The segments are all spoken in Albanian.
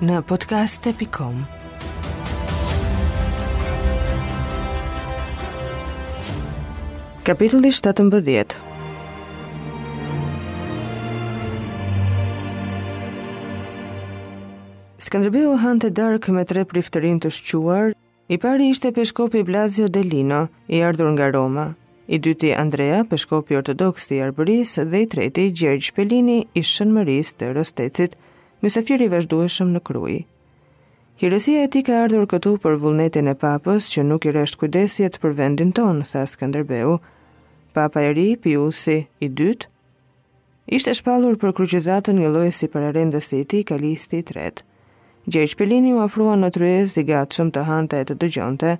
në podcaste.com. Kapitulli 17. Skënderbeu hante darkë me tre priftërinj të shquar I pari ishte peshkopi Blazio Delino, i ardhur nga Roma, i dyti Andrea, peshkopi ortodoks i Arbërisë dhe i treti Gjergj Pelini i Shënmërisë të Rostecit, mysafir i vazhdueshëm në Krujë. Hirësia e tij ka ardhur këtu për vullnetin e Papës që nuk i resht kujdesjet për vendin tonë, tha Skënderbeu. Papa i ri, Piusi i dytë, Ishte shpallur për kryqëzatën njëlloj si pararendësi i tij Kalisti i Tretë. Gjergj Pelini u afrua në tryezë i gatshëm të hante e të dëgjonte.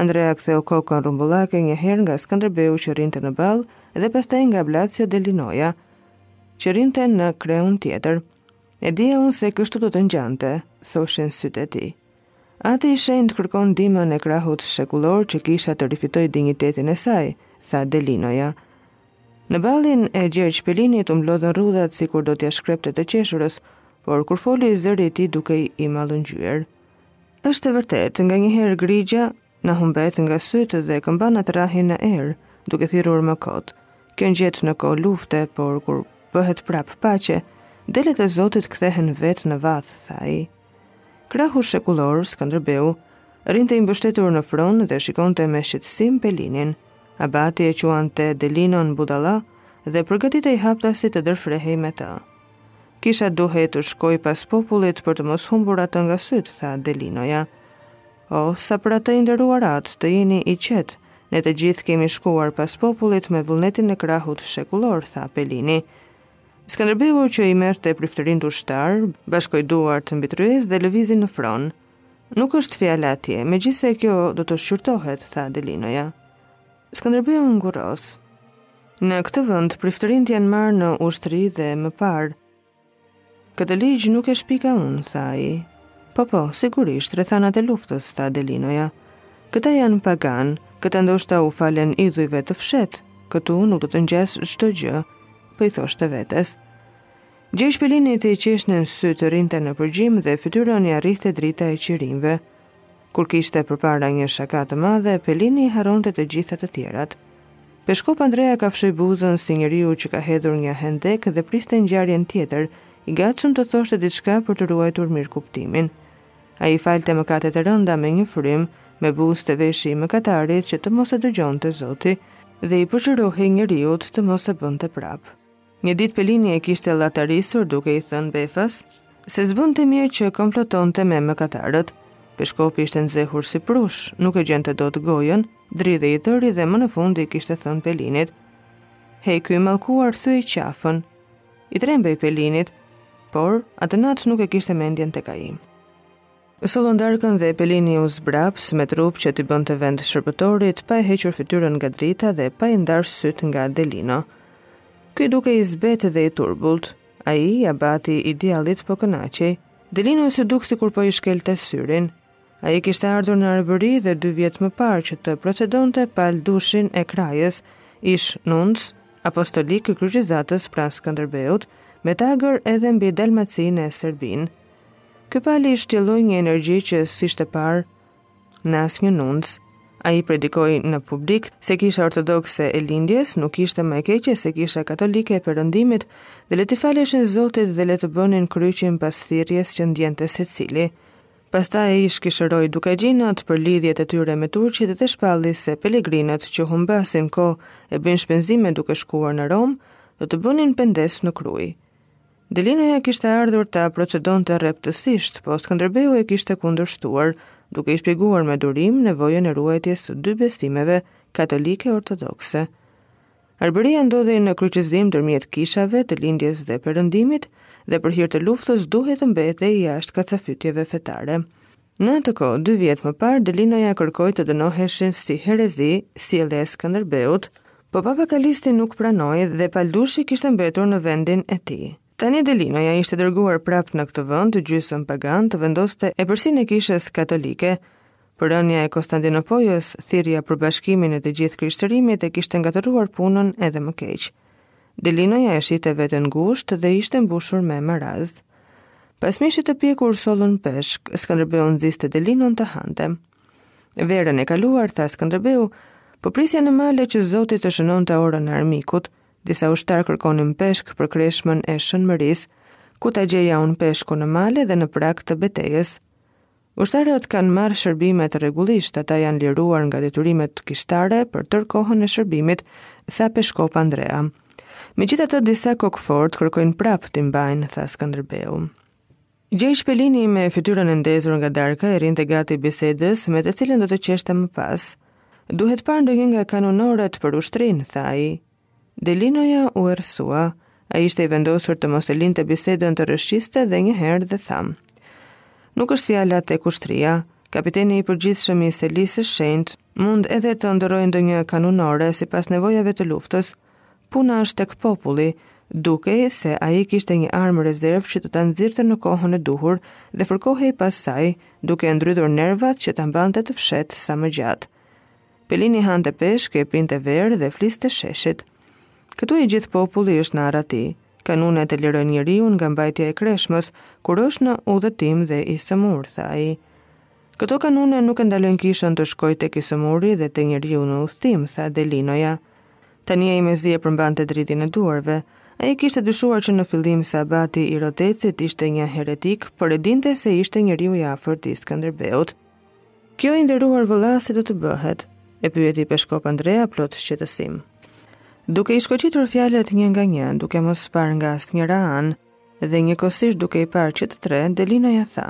Andrea ktheu kokën rrumbullake një herë nga Skënderbeu që rrinte në ballë dhe pastaj nga Blazio Delinoja, që rrinte në kreun tjetër. E dija unë se kështu do të ngjante, thoshin sytë e tij. Ati i shenjtë kërkon ndihmën e krahut shekullor që kisha të rifitojë dinjitetin e saj, tha Delinoja. Në ballin e Gjergj Pelinit u mblodhën rrudhat sikur do t'ia shkrepte të qeshurës, por kur foli zëri i tij dukej i mallëngjyer. Është e vërtetë, nganjëherë grigja na humbet nga sytë dhe këmbanat rrahin në erë, duke thirrur më kot. Kjo ngjet në kohë lufte, por kur bëhet prapë paqe, delet e Zotit kthehen vetë në vath, tha ai. Krahu shekullor, Skënderbeu, rrinte i mbështetur në fron dhe shikonte me shqetësim Pelinin. Abati e quante Delinon budalla dhe përgatitej haptasit të dërfrehej me të. Kisha duhet të shkojë pas popullit për të mos humbur atë nga sytë, tha Delinoja. Oh, sa për atë i nderuar atë, të jeni i qetë, ne të gjithë kemi shkuar pas popullit me vullnetin e krahut shekullor, tha Pelini. Skënderbeu që i merrte priftërinjtë ushtarë, bashkoi duart mbi tryezë dhe lëvizi në fron. Nuk është fjala atje, megjithëse kjo do të shqyrtohet, tha Delinoja. Skënderbeu u ngurros. Në këtë vend priftërinjtë janë marrë në ushtri dhe më parë. Këtë ligj nuk e shpika unë, tha ai. Po po, sigurisht, rrethanat e luftës, tha Delinoja. Këta janë paganë, këta ndoshta u falen idhujve të fshehtë, këtu nuk do të ngjasë çdo gjë, po i thoshte vetes. Gjergj Pelinit i qeshnin sytë, rrinte në përgjim dhe fytyrën ia rrihte drita e qirinjve. Kur kishte përpara një shaka të madhe, Pelini i harronte të gjitha të tjerat. Peshkop Andrea kafshoi buzën si njeriu që ka hedhur një hendek dhe priste ngjarjen tjetër, i gatshëm të thoshte diçka për të ruajtur mirëkuptimin. Ai i falte mëkatet e rënda me një frymë, me buzë te veshi i mëkatarit që të mos e dëgjonte Zoti dhe i përgjërohej njeriut të mos e bënte prapë. Një ditë Pelini e kishte llatarisur duke i thënë befas se s'bënte mirë që komplotonte me mëkatarët. Peshkopi ishte nxehur si prush, nuk e gjente dot gojën, dridhej i tëri dhe më në fund i kishte thënë Pelinit. Hej, i mallkuar thyej qafën. I trembej Pelinit, por atë natë nuk e kishte mendjen tek ai. Sollën darkën dhe Pelini u zbraps me trup që t'i bënte vend shërbëtorit, pa e hequr fytyrën nga drita dhe pa i ndarë sytë nga Delino. Ky dukej i zbetë dhe i turbullt, ai abati i djallit po kënaqej. Delinos iu duk sikur po i shkelte syrin. Ai kishte ardhur në Arbëri dhe dy vjet më parë që të procedonte Pal Dushin e Krajës, ish nunc apostolik i kryqëzatës pranë Skënderbeut, me tagër edhe mbi Dalmacinë e Serbinë. Ky Pali shtjelloi një energji që s'ishte parë në asnjë nunc. Ai predikoi në publik se kisha ortodokse e lindjes nuk ishte më e keqe se kisha katolike e perëndimit dhe le t'i faleshin Zotit dhe le të bënin kryqin pas thirrjes që ndjente secili. Pastaj ai shkishëroi Dukagjinët për lidhjet e tyre me turqit dhe shpalli se pelegrinët që humbasin kohë e bëjnë shpenzime duke shkuar në Romë, do të bënin pendesë në Krujë. Delinoja kishte ardhur ta procedonte rreptësisht, po Skënderbeu e kishte kundërshtuar, duke i shpjeguar me durim nevojën e ruajtjes së dy besimeve katolike ortodokse. Arbëria ndodhej në kryqëzim ndërmjet kishave të lindjes dhe perëndimit dhe për hir të luftës duhej të mbetej jashtë kacafytjeve fetare. Në atë kohë, dy vjet më parë, Delinoja kërkoi të dënoheshin si herezi sjelljet e Skënderbeut, po Papa Kalisti nuk pranoi dhe Pal Dushi kishte mbetur në vendin e tij. Tani Delinoja ishte dërguar prapë në këtë vend gjysmë pagan të vendoste epërsinë e kishës katolike. Por rënia e Konstantinopojës, thirrja për bashkimin e të gjithë krishtërimit e kishte ngatërruar punën edhe më keq. Delinoja e shihte veten ngushtë dhe ishte mbushur me maraz. Pas mishit të pjekur sollën peshk, Skënderbeu nxiste Delinon të hante. Verën e kaluar, tha Skënderbeu, po prisja në male që Zoti të shënonte orën e armikut. Disa ushtarë kërkonin peshk për kreshmën e Shën Mërisë, ku ta gjeja unë peshkun në male dhe në prag të betejës. Ushtarët kanë marrë shërbimet rregullisht, ata janë liruar nga detyrimet kishtare për tërë kohën e shërbimit, tha Peshkop Andrea. Megjithatë, disa kokëfort kërkojnë prapë t'i mbajnë, tha Skënderbeu. Gjergj Pelini me fytyrën e ndezur nga darka i rrinte gati bisedës me të cilën do të qeshte më pas. Duhet parë ndonjë nga kanonoret për ushtrinë, tha ai. Delinoja u errësua. Ai ishte i vendosur të mos e linte bisedën të rrëshqiste dhe një herë dhe tha: Nuk është fjala tek ushtria. Kapiteni i përgjithshëm i selisë së shenjtë mund edhe të ndërrojë ndonjë kanunore sipas nevojave të luftës. Puna është tek populli, dukej se ai kishte një armë rezervë që do ta nxirrte në kohën e duhur dhe fërkohej pas saj, duke ndrydhur nervat që ta mbante të fshehtë sa më gjatë. Pelini hante peshk e pinte verë dhe fliste sheshit. Këtu i gjithë populli është në arrati. Kanunet e lirojnë njeriun nga mbajtja e kreshmës, kur është në udhëtim dhe i sëmurë, tha ai. Këto kanune nuk e ndalojnë kishën të shkojë tek i sëmuri dhe te njeriu në udhëtim, tha Delinoja. Tani ai mezi e përmbante dridhjen e duarve. Ai kishte dyshuar që në fillim se abati i Rotecit ishte një heretik, por e dinte se ishte njeriu i afërt i Skënderbeut. Kjo i nderuar vëlla si do të bëhet? e pyeti Peshkop Andrea plot shqetësim. Duke i shkoqitur fjalët një nga një, duke mos parë nga asnjëra anë dhe njëkohësisht duke i parë që të tre, Delinoja tha.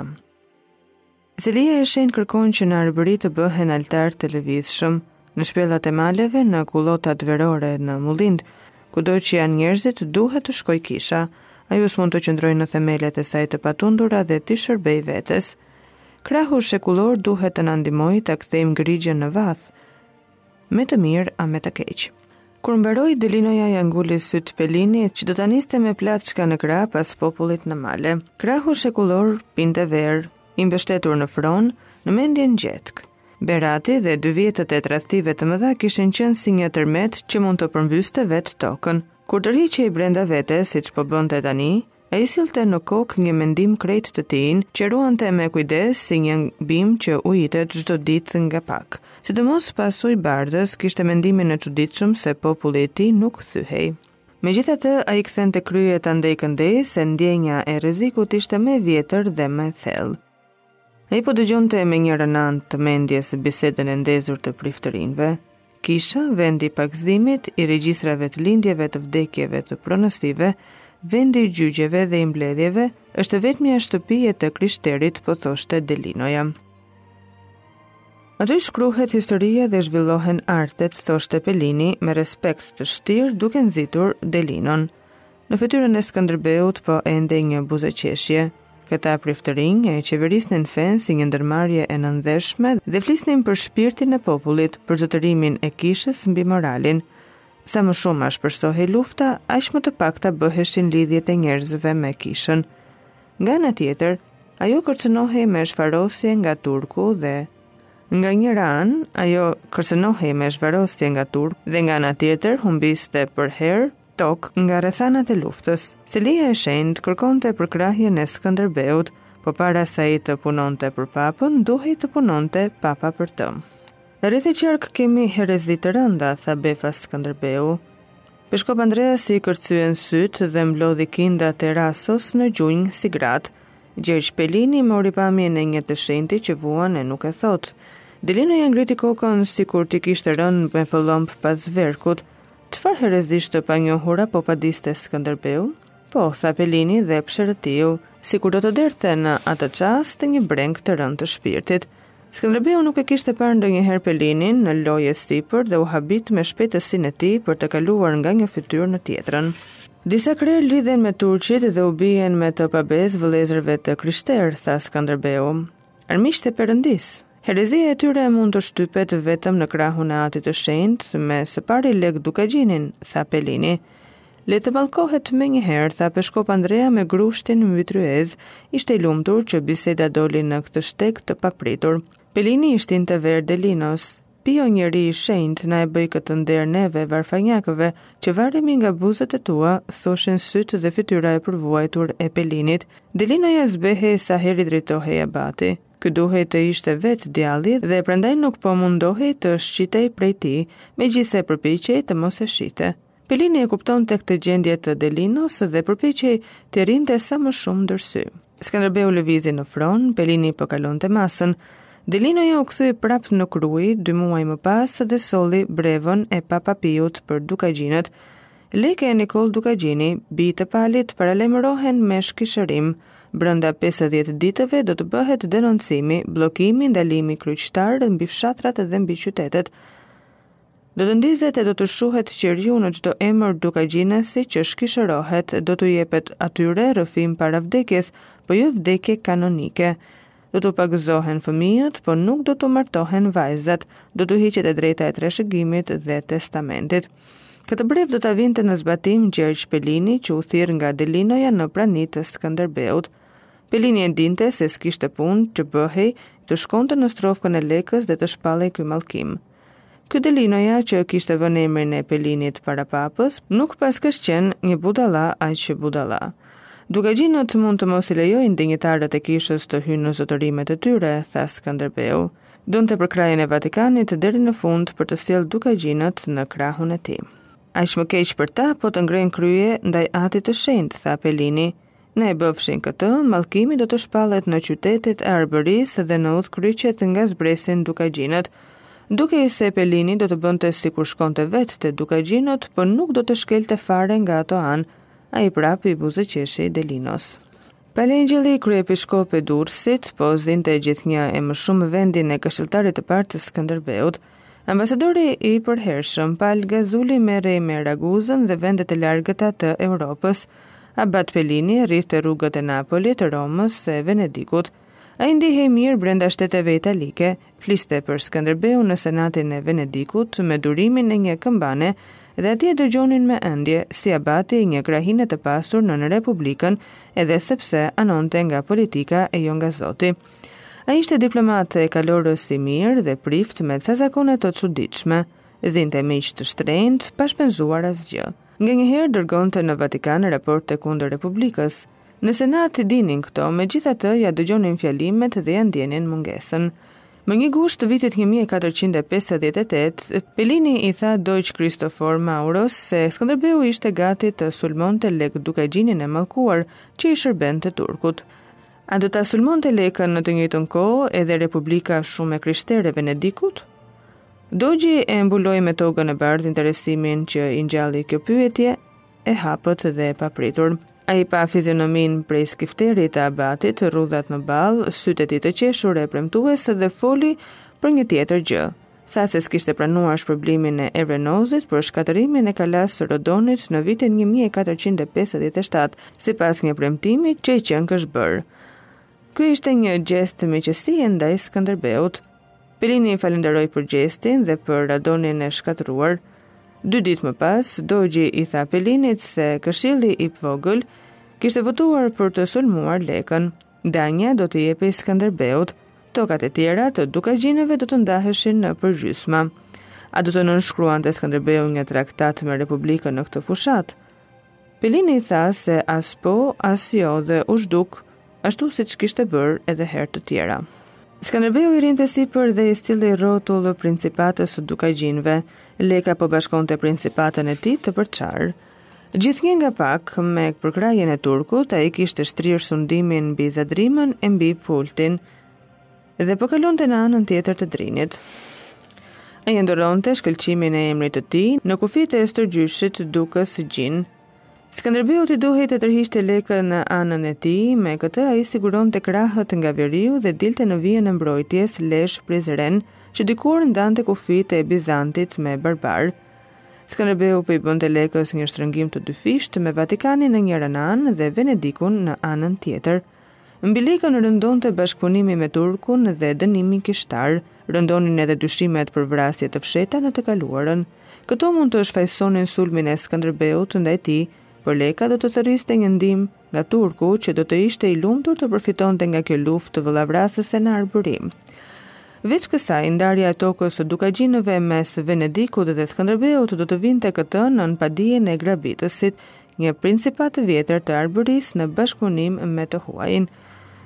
Selia e shenjtë kërkon që në Arbëri të bëhen altarë të lëvizshëm, në shpellat e maleve, në kullotat verore, në mullinjtë, kudo që janë njerëzit, duhet të shkojë kisha. Ajo s'mund të qëndrojë në themelet e saj të patundura dhe t'i shërbejë vetes. Krahu shekullor duhet të na ndihmojë ta kthejmë grigjën në vath, me të mirë a me të keq. Kur mbaroi Delinoja ia nguli sytë Pelinit, që do ta niste me plaçka në krah pas popullit në male. Krahu shekullor pinte verë, i mbështetur në fron, me mendjen gjetkë. Berati dhe dy vjetët e tradhtive të mëdha kishin qenë si një tërmet që mund të përmbyste vetë tokën. Kur tërhiqej brenda vetes, siç po bënte tani, Ai sillte në kokë një mendim krejt të tijën, që e ruante me kujdes si një bimë që ujitet çdo ditë nga pak. Sidomos pas Ujëbardhës, kishte mendimin e çuditshëm se populli i tij nuk thyhej. Megjithatë, ai kthente kryet andej-këndej se ndjenja e rrezikut ishte më e vjetër dhe më e thellë. Ai po dëgjonte me njërën anë të mendjes bisedën e ndezur të priftërinjve. Kisha, vendi i pagëzimit, i regjistrave të lindjeve të vdekjeve të pronësive, vendi i gjyqeve dhe i mbledhjeve, është e vetmja shtëpi e të krishterit, po thoshte Delinoja. Aty shkruhet historia dhe zhvillohen artet, thoshte Pelini me respekt të shtirë duke nxitur Delinon. Në fytyrën e Skënderbeut po endej një buzëqeshje. Këta priftërinj e qeverisnin fenë si një ndërmarrje e nëndheshme dhe flisnin për shpirtin e popullit, për zotërimin e kishës mbi moralin. Sa më shumë ashpërsohej lufta, aq më të pakta bëheshin lidhjet e njerëzve me kishën. Nga ana tjetër, ajo kërcënohej me shfarosje nga turku dhe nga njëra anë, ajo kërcënohej me shfarosje nga turku dhe nga ana tjetër humbiste përherë tokë nga rrethanat e luftës. Selia e Shenjtë kërkonte përkrahjen e Skënderbeut, po para se ai të punonte për Papën, duhej të punonte Papa për të. Rreth e qark kemi herezi të rënda, tha befas Skënderbeu. Peshkop Andreas i kërcyen sytë dhe mblodhi kindat e rasos në gjunjë si gratë. Gjergj Pelini mori pamjen e një të shenjti që vuan e nuk e thotë. Delinoja ngriti kokën sikur t'i kishte rënë me pëllëmbë pas zverkut, Çfarë herezish të panjohura po padiste Skënderbeu? Po, tha Pelini dhe psherëtiu, sikur do të derdhte në atë çast një brengë të rëndë të shpirtit. Skënderbeu nuk e kishte parë ndonjëherë Pelinin në lojë e sipër dhe u habit me shpejtësinë e tij për të kaluar nga një fytyrë në tjetrën. Disa krerë lidhen me turqit dhe u bien me të pabesë vëllezërve të krishterë, tha Skënderbeu. Armiqtë e Perëndisë! Herezia e tyre mund të shtypet vetëm me krahun e Atit të Shenjtë, më së pari Lekë Dukagjinin, tha Pelini. Le të mallkohet menjëherë, tha Peshkop Andrea me grushtin mbi tryezë. Ishte i lumtur që biseda doli në këtë shteg të papritur. Pelini i shtinte verë Delinos. Pi, o njeri i shenjtë, na e bëj këtë nder neve, varfanjakëve, që varemi nga buzët e tua, thoshin sytë dhe fytyra e përvuajtur e Pelinit. Delinoja zbehej sa herë i drejtohej abati. Ky duhej të ishte vetë djalli dhe prandaj nuk po mundohej të shqitej prej tij, megjithëse përpiqej të mos e shihte. Pelini e kuptonte këtë gjendje të Delinos dhe përpiqej t'i rrinte sa më shumë ndër sy. Skënderbeu lëvizi në fron, Pelini po kalonte masën. Delinoja u kthye prapë në Krujë dy muaj më pas dhe solli brevën e Papa Piut për Dukagjinët. Lekë e Nikollë Dukagjini, bij të Palit, paralajmërohen me shkishërim. Brenda pesëdhjetë ditëve do të bëhet denoncimi, bllokimi, ndalimi kryqëtar mbi fshatrat dhe mbi qytetet. Do të ndizet e do të shuhet qeriu në çdo emër dukagjinasi që shkishërohet, do t'u jepet atyre rrëfim para vdekjes, po jo vdekje kanonike. Do t'u pagëzohen fëmijët, por nuk do t'u martohen vajzat. Do t'u hiqet e drejta e trashëgimit dhe testamentit. Këtë brevë do ta vinte në zbatim Gjergj Pelini, që u thirr nga Delinoja në prani të Skënderbeut. Pelini e dinte se s'kishte punë që bëhej, të shkonte në strofkën e Lekës dhe të shpallej ky mallkim. Ky Delinoja që kishte vënë emrin e Pelinit para papës, nuk paskësh qenë një budalla aq budalla. Dukagjinët mund të mos i lejojnë dinjitarët e kishës të hyjnë në zotërimet e tyre, tha Skënderbeu. Donte përkrahjen e Vatikanit deri në fund për të sjellë dukagjinët në krahun e tij. Aq më keq për ta po të ngrenë krye ndaj atit të shenjtë, tha Pelini. Në e bëfshin këtë, mallkimi do të shpallet në qytetet e Arbërisë dhe në udhëkryqet nga zbresin dukagjinët. Dukej se Pelini do të bënte sikur shkonte vetë te dukagjinët, po nuk do të shkelte fare nga ato anë, ai prapë i buzëqeshi Delinosë. Pal Engjëlli, kryepeshkop i Durrësit, po zinte gjithnjë e më shumë vendin e këshilltarit të parë të Skënderbeut. Ambasadori i përhershëm Pal Gazuli merrej me Raguzën dhe vendet e largëta të Europës. Abat Pelini rrihte rrugët e Napolit, Romës e Venedikut. Ai ndihej mirë brenda shteteve italike, fliste për Skënderbeun në Senatin e Venedikut me durimin e një këmbane dhe atje e dëgjonin me ëndje si abatin e një krahine të pasur nën Republikën edhe sepse anonte nga politika e jo nga Zoti. Ai ishte diplomat e kalorës i mirë dhe prift me ca zakone të çuditshme. Zinte miq të shtrenjtë, pa shpenzuar asgjë. Nganjëherë dërgonte në Vatikan raporte kundër Republikës. Në Senat i dinin këto, megjithatë ia dëgjonin fjalimet dhe ia ndienin mungesën. Më një gusht të vitit një mijë e katërqind e pesëdhjetë e tetë, Pelini i tha dogjit Kristofor Mauros se Skënderbeu ishte gati të sulmonte Lekë Dukagjinin e mallkuar që i shërbente turkut. A do ta sulmonte Lekën në të njëjtën kohë edhe Republika shumë e krishterë e Venedikut? Dogji e mbuloi me togën e bardhë interesimin që i ngjalli kjo pyetje e hapët dhe e papritur. Ai pa fizionominë prej skifteri të abatit, rrudhat në ballë, sytë e tij të qeshur e premtues dhe foli për një tjetër gjë. tha se s'kishte pranuar shpërblimin e Evrenozit për shkatërrimin e kalasë së Rodonit në vitin një mijë e katërqind e pesëdhjetë e shtatë, sipas një premtimi që i qenkësh bërë. Ky ishte një gjest miqësie ndaj Skënderbeut. Pelini i falënderoi për gjestin dhe për Rodonin e shkatërruar. Dy ditë më pas, Dogji i tha Pelinit se Këshilli i Vogël kishte votuar për të sulmuar Lekën. Danja do t'i jepej Skënderbeut, tokat e tjera të Dukagjinëve do të ndaheshin përgjysmë. A do të nënshkruante Skënderbeu një traktat me Republikën në këtë fushatë? Pelini s'tha as po, as jo dhe u zhduk, ashtu siç kishte bërë edhe herë të tjera. Skënderbeu i rrinte sipër dhe i sillej rrotull principatës së dukagjinëve, Leka po bashkonte principatën e tij të përçarë. Gjithnjë nga pak, me përkrahjen e turkut, ai kishte shtrirë sundimin mbi Zadrimën e mbi Pultin dhe po kalonte në anën tjetër të Drinit. Ai ëndërronte shkëlqimin e emrit të tij në kufijtë e stërgjyshit dukës Gjin. Skënderbeut i duhej të tërhiqte Lekën në anën e tij, me këtë ai siguronte krahët nga veriu dhe dilte në vijën e mbrojtjes Lezhë-Prizren, që dikur ndante kufijtë e Bizantit me barbarët. Skënderbeu po i bënte Lekës një shtrëngim të dyfishtë me Vatikanin në njërën anë dhe Venedikun në anën tjetër. Mbi Lekën rëndonte bashkëpunimi me Turkun dhe dënimi kishtar, rëndonin edhe dyshimet për vrasje të fshehta në të kaluarën. Këto mund të shfajësonin sulmin e Skënderbeut ndaj tij, por Leka do të thërriste një ndihmë nga turku, që do të ishte i lumtur të përfitonte nga kjo luftë vëllavrasëse në Arbëri. Veç kësaj, ndarja e tokës së Dukagjinëve mes Venedikut dhe Skënderbeut do ta vinte këtë nën padijen e grabitësit të një principate të vjetër të Arbërisë në bashkëpunim me të huajin.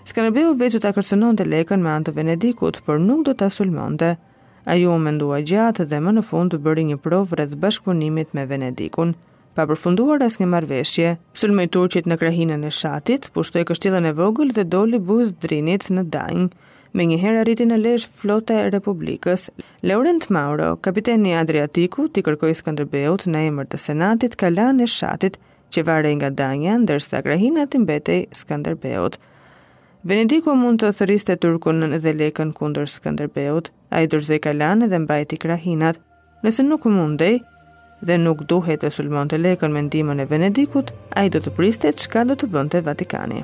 Skënderbeu veç do ta kërcënonte Lekën me anë të Venedikut, por nuk do ta sulmonte. Ai u mendua gjatë dhe më në fund bëri një provë rreth bashkëpunimit me Venedikun. Pa përfunduar asnjë marrëveshje, sulmoi turqit në krahinën e Shatit, pushtoi kështjellën e vogël dhe doli buzë Drinit në Danjë. Menjëherë arriti në Lezhë flota e Republikës. Laurent Mauro, kapiteni i Adriatikut, i kërkoi Skënderbeut në emër të Senatit kalanë e Shatit, që varej nga Danja, ndërsa krahina t'i mbetej Skënderbeut. Venediku mund të thërriste Turkun dhe Lekën kundër Skënderbeut. Ai dorëzoi kalanë dhe mbajti krahinat. Nëse nuk mundej dhe nuk duhej të sulmonte Lekën me ndihmën e Venedikut, ai do të priste çka do të bënte Vatikani.